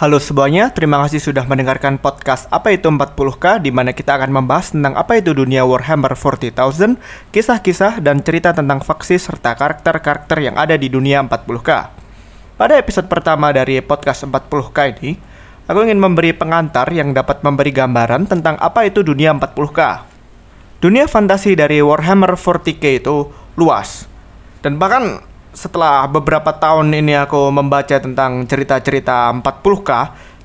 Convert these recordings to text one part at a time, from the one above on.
Halo semuanya, terima kasih sudah mendengarkan podcast Apa Itu 40K di mana kita akan membahas tentang apa itu dunia Warhammer 40,000, kisah-kisah dan cerita tentang faksi serta karakter-karakter yang ada di dunia 40K. Pada episode pertama dari podcast 40K ini, aku ingin memberi pengantar yang dapat memberi gambaran tentang apa itu dunia 40K. Dunia fantasi dari Warhammer 40K itu luas. Dan bahkan setelah beberapa tahun ini aku membaca tentang cerita-cerita 40K,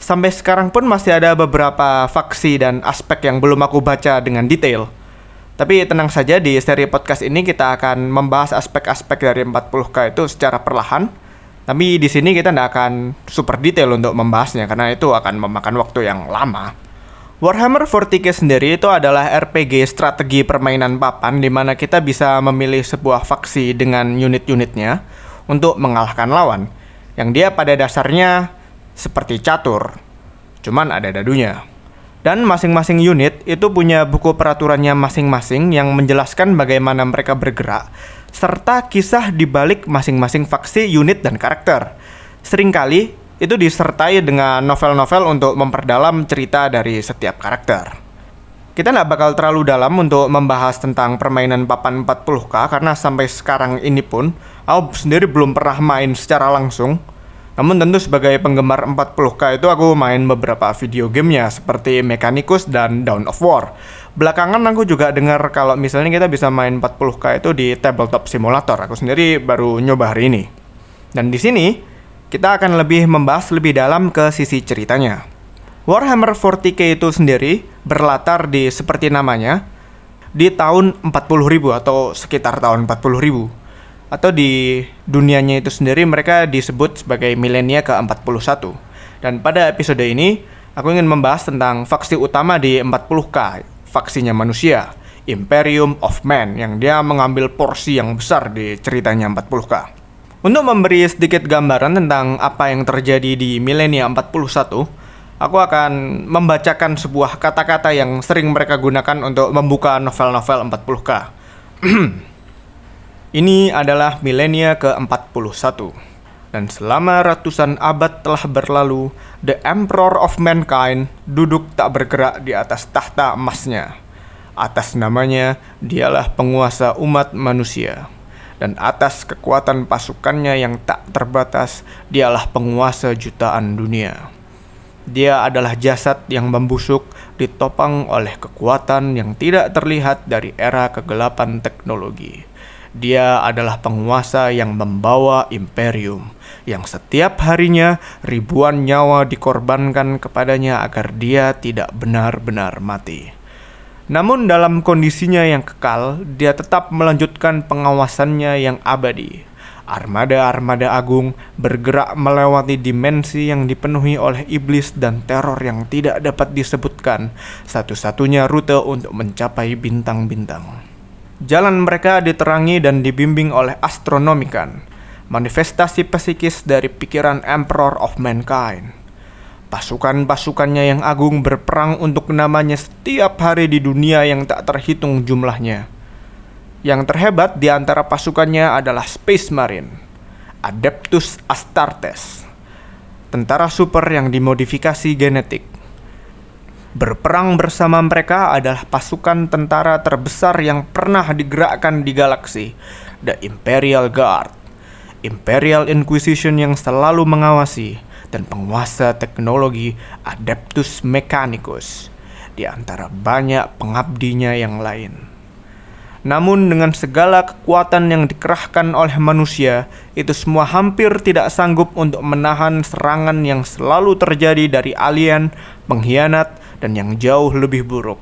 sampai sekarang pun masih ada beberapa faksi dan aspek yang belum aku baca dengan detail. Tapi tenang saja di seri podcast ini kita akan membahas aspek-aspek dari 40K itu secara perlahan. Tapi di sini kita tidak akan super detail untuk membahasnya karena itu akan memakan waktu yang lama. Warhammer 40k sendiri itu adalah RPG strategi permainan papan di mana kita bisa memilih sebuah faksi dengan unit-unitnya untuk mengalahkan lawan. Yang dia pada dasarnya seperti catur, cuman ada dadunya. Dan masing-masing unit itu punya buku peraturannya masing-masing yang menjelaskan bagaimana mereka bergerak, serta kisah di balik masing-masing faksi, unit, dan karakter. Seringkali itu disertai dengan novel-novel untuk memperdalam cerita dari setiap karakter. Kita nggak bakal terlalu dalam untuk membahas tentang permainan papan 40k karena sampai sekarang ini pun aku sendiri belum pernah main secara langsung. Namun tentu sebagai penggemar 40k itu aku main beberapa video gamenya seperti Mechanicus dan Dawn of War. Belakangan aku juga dengar kalau misalnya kita bisa main 40k itu di tabletop simulator. Aku sendiri baru nyoba hari ini. Dan di sini kita akan lebih membahas lebih dalam ke sisi ceritanya. Warhammer 40k itu sendiri berlatar di seperti namanya di tahun 40.000 atau sekitar tahun 40.000 atau di dunianya itu sendiri mereka disebut sebagai milenia ke-41. Dan pada episode ini aku ingin membahas tentang faksi utama di 40k, faksinya manusia, Imperium of Man yang dia mengambil porsi yang besar di ceritanya 40k. Untuk memberi sedikit gambaran tentang apa yang terjadi di milenia 41, aku akan membacakan sebuah kata-kata yang sering mereka gunakan untuk membuka novel-novel 40K. Ini adalah milenia ke-41. Dan selama ratusan abad telah berlalu, The Emperor of Mankind duduk tak bergerak di atas tahta emasnya. Atas namanya, dialah penguasa umat manusia dan atas kekuatan pasukannya yang tak terbatas, dialah penguasa jutaan dunia. Dia adalah jasad yang membusuk, ditopang oleh kekuatan yang tidak terlihat dari era kegelapan teknologi. Dia adalah penguasa yang membawa imperium, yang setiap harinya ribuan nyawa dikorbankan kepadanya agar dia tidak benar-benar mati. Namun dalam kondisinya yang kekal, dia tetap melanjutkan pengawasannya yang abadi. Armada-armada agung bergerak melewati dimensi yang dipenuhi oleh iblis dan teror yang tidak dapat disebutkan, satu-satunya rute untuk mencapai bintang-bintang. Jalan mereka diterangi dan dibimbing oleh astronomikan, manifestasi psikis dari pikiran Emperor of Mankind. Pasukan-pasukannya yang agung berperang untuk namanya setiap hari di dunia yang tak terhitung jumlahnya. Yang terhebat di antara pasukannya adalah Space Marine, Adeptus Astartes, tentara super yang dimodifikasi genetik. Berperang bersama mereka adalah pasukan tentara terbesar yang pernah digerakkan di galaksi, The Imperial Guard, Imperial Inquisition yang selalu mengawasi, dan penguasa teknologi Adeptus Mechanicus di antara banyak pengabdinya yang lain. Namun dengan segala kekuatan yang dikerahkan oleh manusia, itu semua hampir tidak sanggup untuk menahan serangan yang selalu terjadi dari alien, pengkhianat, dan yang jauh lebih buruk.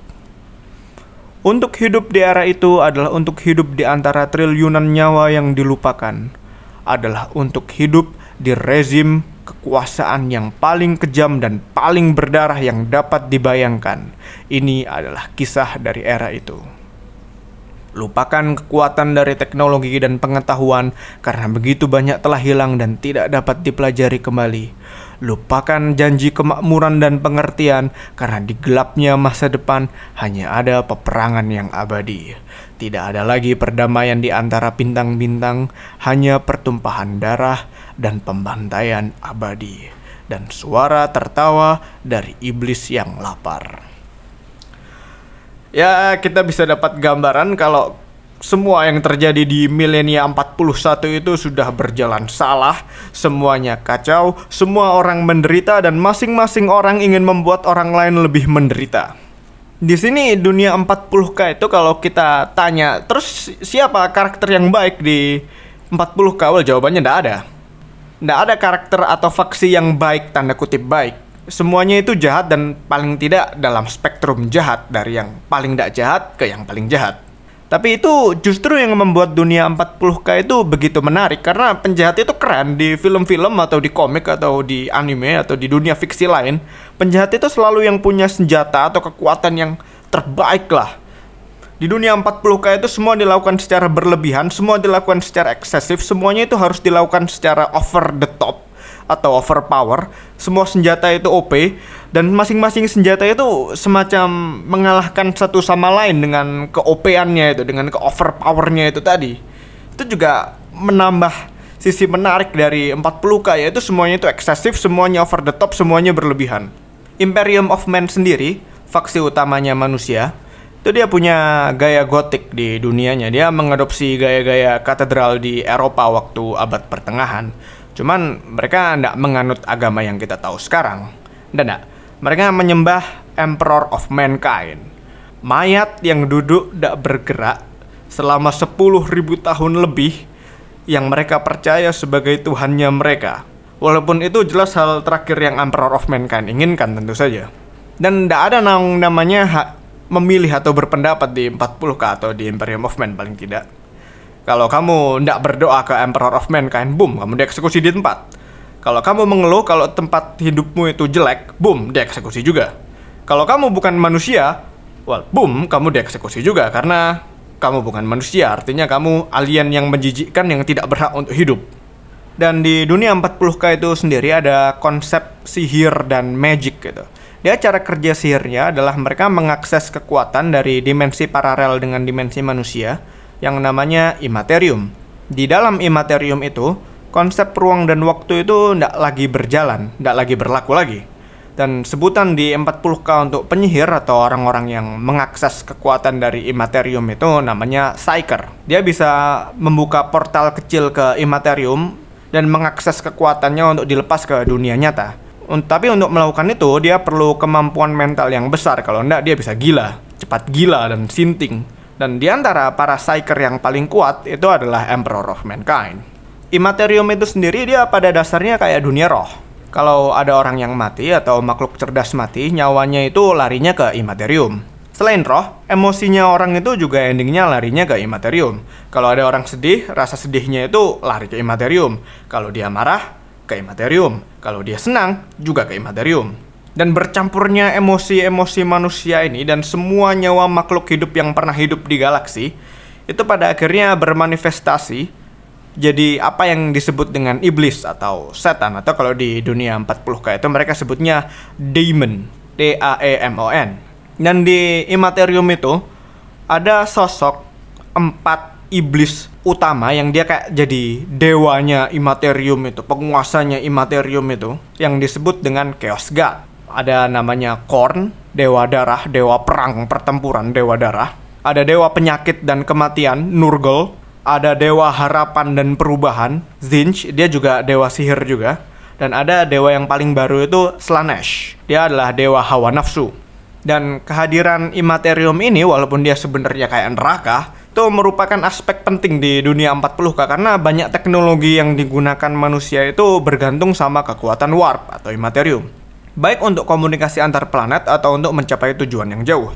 Untuk hidup di era itu adalah untuk hidup di antara triliunan nyawa yang dilupakan, adalah untuk hidup di rezim kekuasaan yang paling kejam dan paling berdarah yang dapat dibayangkan. Ini adalah kisah dari era itu. Lupakan kekuatan dari teknologi dan pengetahuan karena begitu banyak telah hilang dan tidak dapat dipelajari kembali. Lupakan janji kemakmuran dan pengertian karena di gelapnya masa depan hanya ada peperangan yang abadi. Tidak ada lagi perdamaian di antara bintang-bintang, hanya pertumpahan darah dan pembantaian abadi. dan suara tertawa dari iblis yang lapar. Ya, kita bisa dapat gambaran kalau semua yang terjadi di milenia 41 itu sudah berjalan salah, semuanya kacau, semua orang menderita dan masing-masing orang ingin membuat orang lain lebih menderita. Di sini dunia 40K itu kalau kita tanya, terus siapa karakter yang baik di 40K? Well, jawabannya tidak ada. Tidak ada karakter atau faksi yang baik, tanda kutip baik. Semuanya itu jahat dan paling tidak dalam spektrum jahat dari yang paling tidak jahat ke yang paling jahat. Tapi itu justru yang membuat dunia 40K itu begitu menarik karena penjahat itu keren di film-film atau di komik atau di anime atau di dunia fiksi lain. Penjahat itu selalu yang punya senjata atau kekuatan yang terbaik lah. Di dunia 40K itu semua dilakukan secara berlebihan, semua dilakukan secara eksesif, semuanya itu harus dilakukan secara over the top atau overpower. Semua senjata itu OP dan masing-masing senjata itu semacam mengalahkan satu sama lain dengan keopeannya itu, dengan keoverpowernya itu tadi. Itu juga menambah sisi menarik dari 40K yaitu semuanya itu eksesif, semuanya over the top, semuanya berlebihan. Imperium of Man sendiri, faksi utamanya manusia, itu dia punya gaya gotik di dunianya. Dia mengadopsi gaya-gaya katedral di Eropa waktu abad pertengahan. Cuman mereka tidak menganut agama yang kita tahu sekarang. Dan mereka menyembah Emperor of Mankind. Mayat yang duduk tidak bergerak selama 10.000 tahun lebih yang mereka percaya sebagai Tuhannya mereka. Walaupun itu jelas hal terakhir yang Emperor of Mankind inginkan tentu saja. Dan tidak ada namanya hak memilih atau berpendapat di 40k atau di Imperium of Man paling tidak. Kalau kamu tidak berdoa ke Emperor of Mankind, boom, kamu dieksekusi di tempat. Kalau kamu mengeluh kalau tempat hidupmu itu jelek, boom, dieksekusi juga. Kalau kamu bukan manusia, well, boom, kamu dieksekusi juga karena kamu bukan manusia, artinya kamu alien yang menjijikkan yang tidak berhak untuk hidup. Dan di dunia 40K itu sendiri ada konsep sihir dan magic gitu. Dia cara kerja sihirnya adalah mereka mengakses kekuatan dari dimensi paralel dengan dimensi manusia yang namanya imaterium. Di dalam imaterium itu, konsep ruang dan waktu itu tidak lagi berjalan, tidak lagi berlaku lagi. Dan sebutan di 40K untuk penyihir atau orang-orang yang mengakses kekuatan dari imaterium itu namanya Psyker. Dia bisa membuka portal kecil ke imaterium dan mengakses kekuatannya untuk dilepas ke dunia nyata. Tapi untuk melakukan itu dia perlu kemampuan mental yang besar kalau enggak dia bisa gila, cepat gila dan sinting. Dan di antara para Psyker yang paling kuat itu adalah Emperor of Mankind. Imaterium itu sendiri dia pada dasarnya kayak dunia roh. Kalau ada orang yang mati atau makhluk cerdas mati, nyawanya itu larinya ke Imaterium. Selain roh, emosinya orang itu juga endingnya larinya ke Imaterium. Kalau ada orang sedih, rasa sedihnya itu lari ke Imaterium. Kalau dia marah, ke Imaterium. Kalau dia senang, juga ke Imaterium dan bercampurnya emosi-emosi manusia ini dan semua nyawa makhluk hidup yang pernah hidup di galaksi itu pada akhirnya bermanifestasi jadi apa yang disebut dengan iblis atau setan atau kalau di dunia 40K itu mereka sebutnya demon D A E M O N. Dan di Imaterium itu ada sosok empat iblis utama yang dia kayak jadi dewanya Imaterium itu penguasanya Imaterium itu yang disebut dengan Chaos God ada namanya Korn, dewa darah, dewa perang, pertempuran, dewa darah. Ada dewa penyakit dan kematian, Nurgle. Ada dewa harapan dan perubahan, Zinch, dia juga dewa sihir juga. Dan ada dewa yang paling baru itu Slanesh. Dia adalah dewa hawa nafsu. Dan kehadiran Imaterium ini walaupun dia sebenarnya kayak neraka, itu merupakan aspek penting di dunia 40K karena banyak teknologi yang digunakan manusia itu bergantung sama kekuatan warp atau Imaterium baik untuk komunikasi antar planet atau untuk mencapai tujuan yang jauh.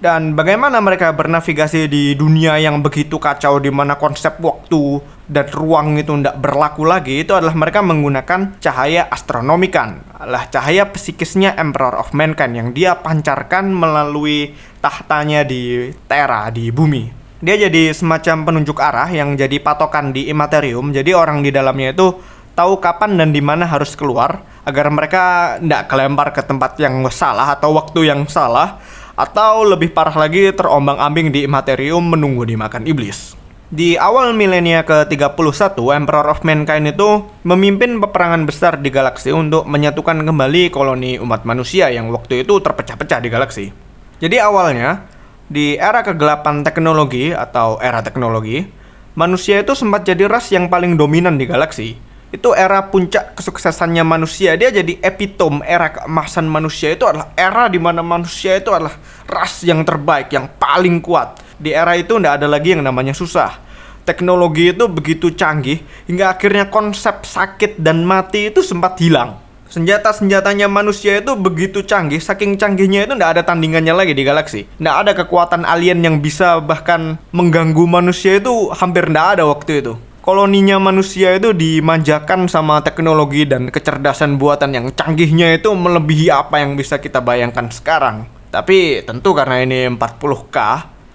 Dan bagaimana mereka bernavigasi di dunia yang begitu kacau di mana konsep waktu dan ruang itu tidak berlaku lagi itu adalah mereka menggunakan cahaya astronomikan adalah cahaya psikisnya Emperor of Mankind yang dia pancarkan melalui tahtanya di Terra di bumi. Dia jadi semacam penunjuk arah yang jadi patokan di Immaterium. Jadi orang di dalamnya itu tahu kapan dan di mana harus keluar agar mereka tidak kelempar ke tempat yang salah atau waktu yang salah atau lebih parah lagi terombang-ambing di materium menunggu dimakan iblis. Di awal milenia ke-31, Emperor of Mankind itu memimpin peperangan besar di galaksi untuk menyatukan kembali koloni umat manusia yang waktu itu terpecah-pecah di galaksi. Jadi awalnya, di era kegelapan teknologi atau era teknologi, manusia itu sempat jadi ras yang paling dominan di galaksi. Itu era puncak kesuksesannya manusia. Dia jadi epitom era keemasan manusia itu adalah era di mana manusia itu adalah ras yang terbaik, yang paling kuat di era itu tidak ada lagi yang namanya susah. Teknologi itu begitu canggih hingga akhirnya konsep sakit dan mati itu sempat hilang. Senjata-senjatanya manusia itu begitu canggih, saking canggihnya itu tidak ada tandingannya lagi di galaksi. Tidak ada kekuatan alien yang bisa bahkan mengganggu manusia itu hampir tidak ada waktu itu. Koloninya manusia itu dimanjakan sama teknologi dan kecerdasan buatan yang canggihnya itu melebihi apa yang bisa kita bayangkan sekarang. Tapi tentu karena ini 40K,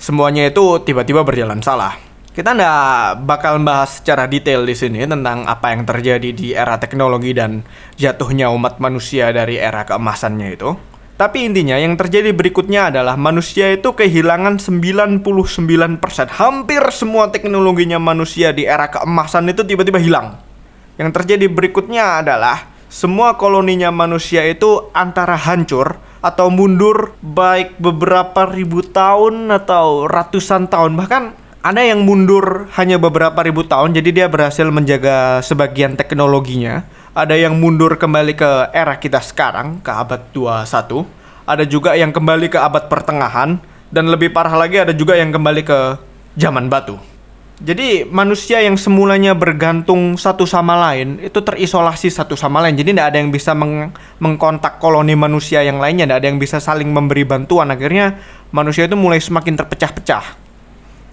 semuanya itu tiba-tiba berjalan salah. Kita nggak bakal bahas secara detail di sini tentang apa yang terjadi di era teknologi dan jatuhnya umat manusia dari era keemasannya itu. Tapi intinya yang terjadi berikutnya adalah manusia itu kehilangan 99% hampir semua teknologinya manusia di era keemasan itu tiba-tiba hilang. Yang terjadi berikutnya adalah semua koloninya manusia itu antara hancur atau mundur baik beberapa ribu tahun atau ratusan tahun. Bahkan ada yang mundur hanya beberapa ribu tahun jadi dia berhasil menjaga sebagian teknologinya ada yang mundur kembali ke era kita sekarang ke abad 21 ada juga yang kembali ke abad pertengahan dan lebih parah lagi ada juga yang kembali ke zaman batu jadi manusia yang semulanya bergantung satu sama lain itu terisolasi satu sama lain. Jadi tidak ada yang bisa meng mengkontak koloni manusia yang lainnya, tidak ada yang bisa saling memberi bantuan. Akhirnya manusia itu mulai semakin terpecah-pecah.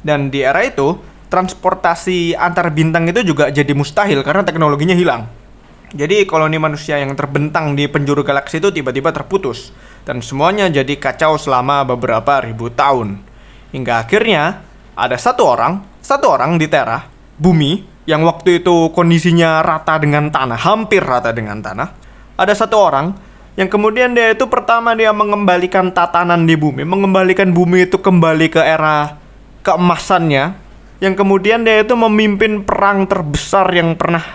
Dan di era itu transportasi antar bintang itu juga jadi mustahil karena teknologinya hilang. Jadi koloni manusia yang terbentang di penjuru galaksi itu tiba-tiba terputus dan semuanya jadi kacau selama beberapa ribu tahun. Hingga akhirnya ada satu orang satu orang di Terra, bumi, yang waktu itu kondisinya rata dengan tanah, hampir rata dengan tanah. Ada satu orang yang kemudian dia itu pertama dia mengembalikan tatanan di bumi, mengembalikan bumi itu kembali ke era keemasannya, yang kemudian dia itu memimpin perang terbesar yang pernah,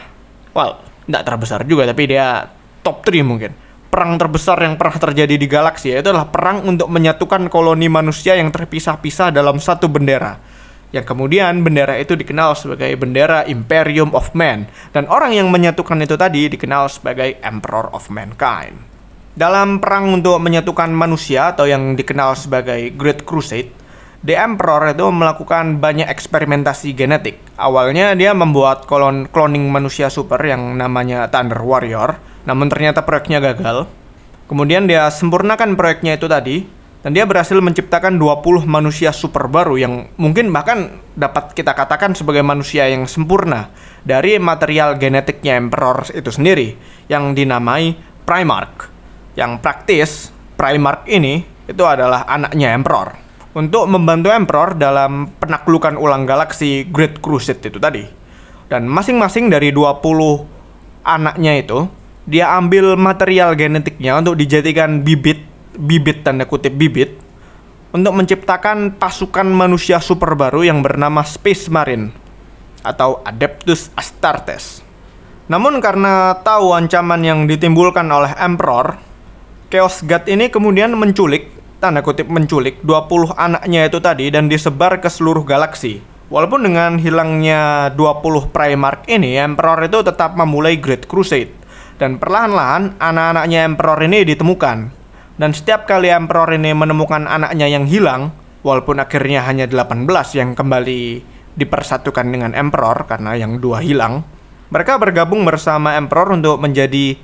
well, tidak terbesar juga, tapi dia top 3 mungkin. Perang terbesar yang pernah terjadi di galaksi itu adalah perang untuk menyatukan koloni manusia yang terpisah-pisah dalam satu bendera yang kemudian bendera itu dikenal sebagai bendera Imperium of Man dan orang yang menyatukan itu tadi dikenal sebagai Emperor of Mankind. Dalam perang untuk menyatukan manusia atau yang dikenal sebagai Great Crusade, The Emperor itu melakukan banyak eksperimentasi genetik. Awalnya dia membuat kolon cloning manusia super yang namanya Thunder Warrior, namun ternyata proyeknya gagal. Kemudian dia sempurnakan proyeknya itu tadi dan dia berhasil menciptakan 20 manusia super baru yang mungkin bahkan dapat kita katakan sebagai manusia yang sempurna dari material genetiknya Emperor itu sendiri yang dinamai Primarch. Yang praktis, Primarch ini itu adalah anaknya Emperor untuk membantu Emperor dalam penaklukan ulang galaksi Great Crusade itu tadi. Dan masing-masing dari 20 anaknya itu dia ambil material genetiknya untuk dijadikan bibit bibit tanda kutip bibit untuk menciptakan pasukan manusia super baru yang bernama Space Marine atau Adeptus Astartes. Namun karena tahu ancaman yang ditimbulkan oleh Emperor, Chaos God ini kemudian menculik, tanda kutip menculik 20 anaknya itu tadi dan disebar ke seluruh galaksi. Walaupun dengan hilangnya 20 Primarch ini, Emperor itu tetap memulai Great Crusade. Dan perlahan-lahan anak-anaknya Emperor ini ditemukan. Dan setiap kali Emperor ini menemukan anaknya yang hilang, walaupun akhirnya hanya 18 yang kembali dipersatukan dengan Emperor karena yang dua hilang, mereka bergabung bersama Emperor untuk menjadi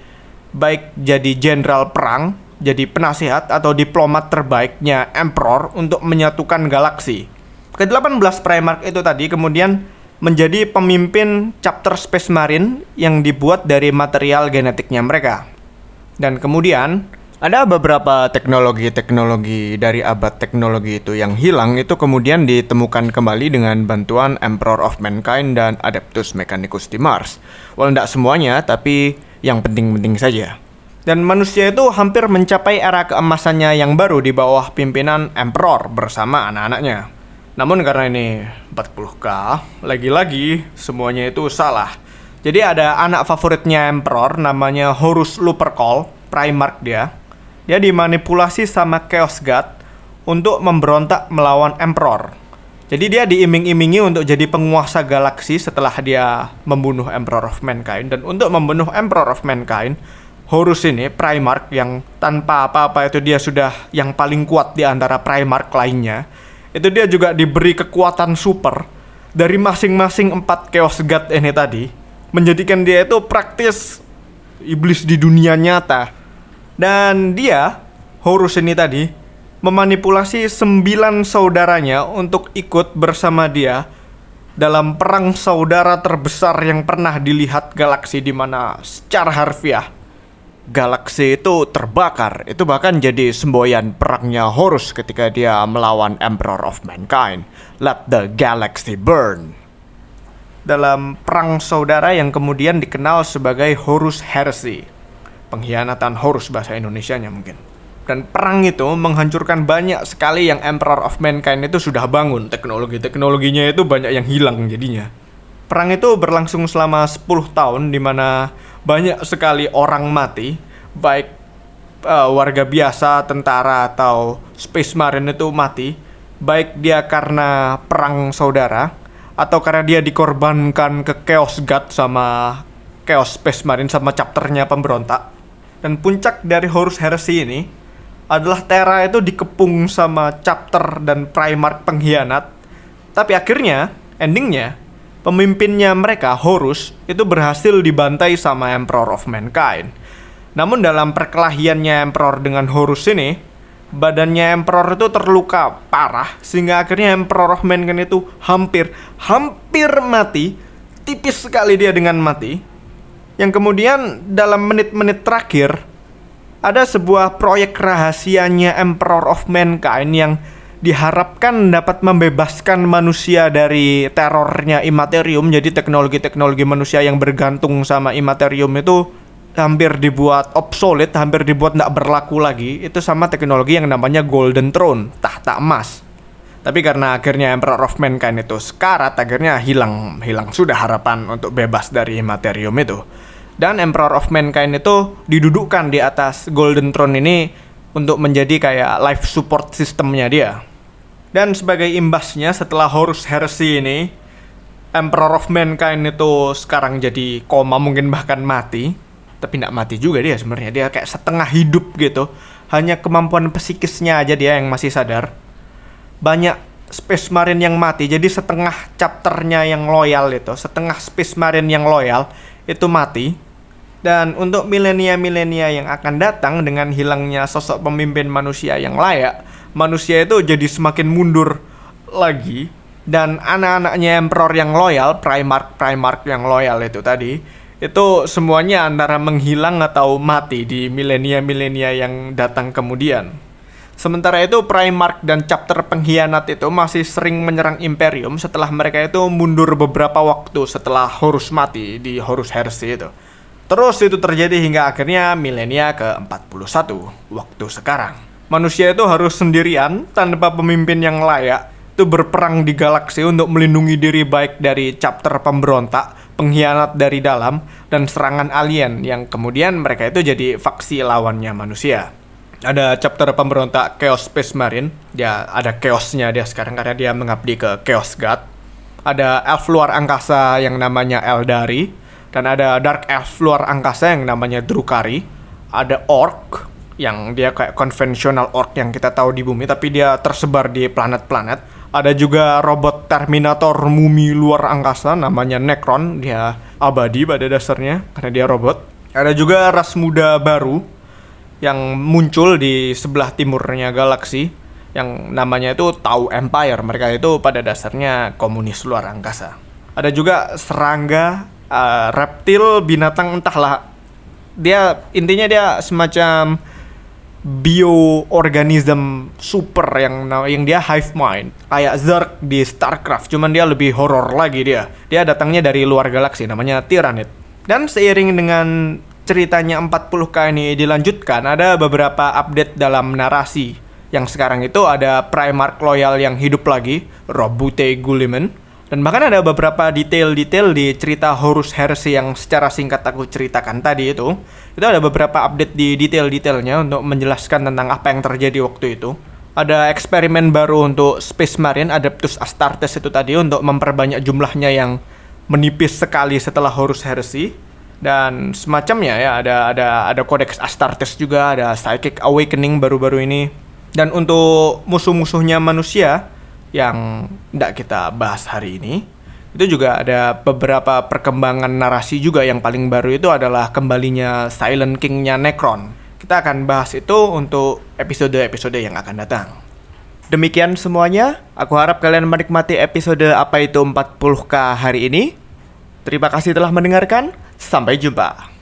baik jadi jenderal perang, jadi penasihat atau diplomat terbaiknya Emperor untuk menyatukan galaksi. Ke-18 Primarch itu tadi kemudian menjadi pemimpin chapter Space Marine yang dibuat dari material genetiknya mereka. Dan kemudian ada beberapa teknologi-teknologi dari abad teknologi itu yang hilang itu kemudian ditemukan kembali dengan bantuan Emperor of Mankind dan Adeptus Mechanicus di Mars. Walau tidak semuanya, tapi yang penting-penting saja. Dan manusia itu hampir mencapai era keemasannya yang baru di bawah pimpinan Emperor bersama anak-anaknya. Namun karena ini 40k, lagi-lagi semuanya itu salah. Jadi ada anak favoritnya Emperor namanya Horus Lupercal, Primarch dia. Dia dimanipulasi sama Chaos God untuk memberontak melawan Emperor. Jadi dia diiming-imingi untuk jadi penguasa galaksi setelah dia membunuh Emperor of Mankind dan untuk membunuh Emperor of Mankind, Horus ini Primarch yang tanpa apa-apa itu dia sudah yang paling kuat di antara Primarch lainnya itu dia juga diberi kekuatan super dari masing-masing empat chaos god ini tadi menjadikan dia itu praktis iblis di dunia nyata. Dan dia Horus ini tadi memanipulasi sembilan saudaranya untuk ikut bersama dia dalam perang saudara terbesar yang pernah dilihat galaksi di mana secara harfiah galaksi itu terbakar. Itu bahkan jadi semboyan perangnya Horus ketika dia melawan Emperor of Mankind. Let the galaxy burn. Dalam perang saudara yang kemudian dikenal sebagai Horus Heresy. Pengkhianatan Horus bahasa Indonesianya mungkin. Dan perang itu menghancurkan banyak sekali yang Emperor of Mankind itu sudah bangun. Teknologi-teknologinya itu banyak yang hilang jadinya. Perang itu berlangsung selama 10 tahun di mana banyak sekali orang mati, baik uh, warga biasa, tentara atau space marine itu mati, baik dia karena perang saudara atau karena dia dikorbankan ke Chaos God sama Chaos Space Marine sama chapternya pemberontak. Dan puncak dari Horus Heresy ini adalah Terra itu dikepung sama chapter dan Primarch pengkhianat. Tapi akhirnya, endingnya, pemimpinnya mereka, Horus, itu berhasil dibantai sama Emperor of Mankind. Namun dalam perkelahiannya Emperor dengan Horus ini, badannya Emperor itu terluka parah sehingga akhirnya Emperor of Mankind itu hampir hampir mati, tipis sekali dia dengan mati. Yang kemudian dalam menit-menit terakhir ada sebuah proyek rahasianya Emperor of Mankind yang diharapkan dapat membebaskan manusia dari terornya imaterium. Jadi teknologi-teknologi manusia yang bergantung sama imaterium itu hampir dibuat obsolete, hampir dibuat tidak berlaku lagi. Itu sama teknologi yang namanya Golden Throne, tahta emas. Tapi karena akhirnya Emperor of Mankind itu sekarat, akhirnya hilang hilang sudah harapan untuk bebas dari imaterium itu. Dan Emperor of Mankind itu didudukkan di atas Golden Throne ini untuk menjadi kayak life support sistemnya dia. Dan sebagai imbasnya setelah Horus Heresy ini, Emperor of Mankind itu sekarang jadi koma mungkin bahkan mati. Tapi tidak mati juga dia sebenarnya. Dia kayak setengah hidup gitu. Hanya kemampuan psikisnya aja dia yang masih sadar. Banyak Space Marine yang mati. Jadi setengah chapternya yang loyal itu, setengah Space Marine yang loyal itu mati. Dan untuk milenia-milenia yang akan datang dengan hilangnya sosok pemimpin manusia yang layak, manusia itu jadi semakin mundur lagi dan anak-anaknya emperor yang loyal, Primark Primark yang loyal itu tadi, itu semuanya antara menghilang atau mati di milenia-milenia yang datang kemudian. Sementara itu Primark dan chapter pengkhianat itu masih sering menyerang Imperium setelah mereka itu mundur beberapa waktu setelah Horus mati di Horus Heresy itu. Terus itu terjadi hingga akhirnya milenia ke-41 waktu sekarang manusia itu harus sendirian tanpa pemimpin yang layak itu berperang di galaksi untuk melindungi diri baik dari chapter pemberontak, pengkhianat dari dalam, dan serangan alien yang kemudian mereka itu jadi faksi lawannya manusia. Ada chapter pemberontak Chaos Space Marine, dia ada chaosnya dia sekarang karena dia mengabdi ke Chaos God. Ada elf luar angkasa yang namanya Eldari, dan ada dark elf luar angkasa yang namanya Drukari. Ada orc yang dia kayak konvensional orc yang kita tahu di bumi tapi dia tersebar di planet-planet. Ada juga robot Terminator mumi luar angkasa namanya Necron, dia abadi pada dasarnya karena dia robot. Ada juga ras muda baru yang muncul di sebelah timurnya galaksi yang namanya itu Tau Empire. Mereka itu pada dasarnya komunis luar angkasa. Ada juga serangga, uh, reptil, binatang entahlah. Dia intinya dia semacam bioorganism super yang yang dia hive mind. Kayak Zerg di Starcraft cuman dia lebih horor lagi dia. Dia datangnya dari luar galaksi namanya Tyrannid dan seiring dengan ceritanya 40k ini dilanjutkan ada beberapa update dalam narasi. Yang sekarang itu ada Primarch Loyal yang hidup lagi, Robute Gulliman. Dan bahkan ada beberapa detail-detail di cerita Horus Heresy yang secara singkat aku ceritakan tadi itu. Itu ada beberapa update di detail-detailnya untuk menjelaskan tentang apa yang terjadi waktu itu. Ada eksperimen baru untuk Space Marine Adeptus Astartes itu tadi untuk memperbanyak jumlahnya yang menipis sekali setelah Horus Heresy dan semacamnya ya ada ada ada Codex Astartes juga ada Psychic Awakening baru-baru ini dan untuk musuh-musuhnya manusia yang tidak kita bahas hari ini, itu juga ada beberapa perkembangan narasi juga yang paling baru itu adalah kembalinya Silent King-nya Necron. Kita akan bahas itu untuk episode-episode yang akan datang. Demikian semuanya, aku harap kalian menikmati episode apa itu 40k hari ini. Terima kasih telah mendengarkan, sampai jumpa.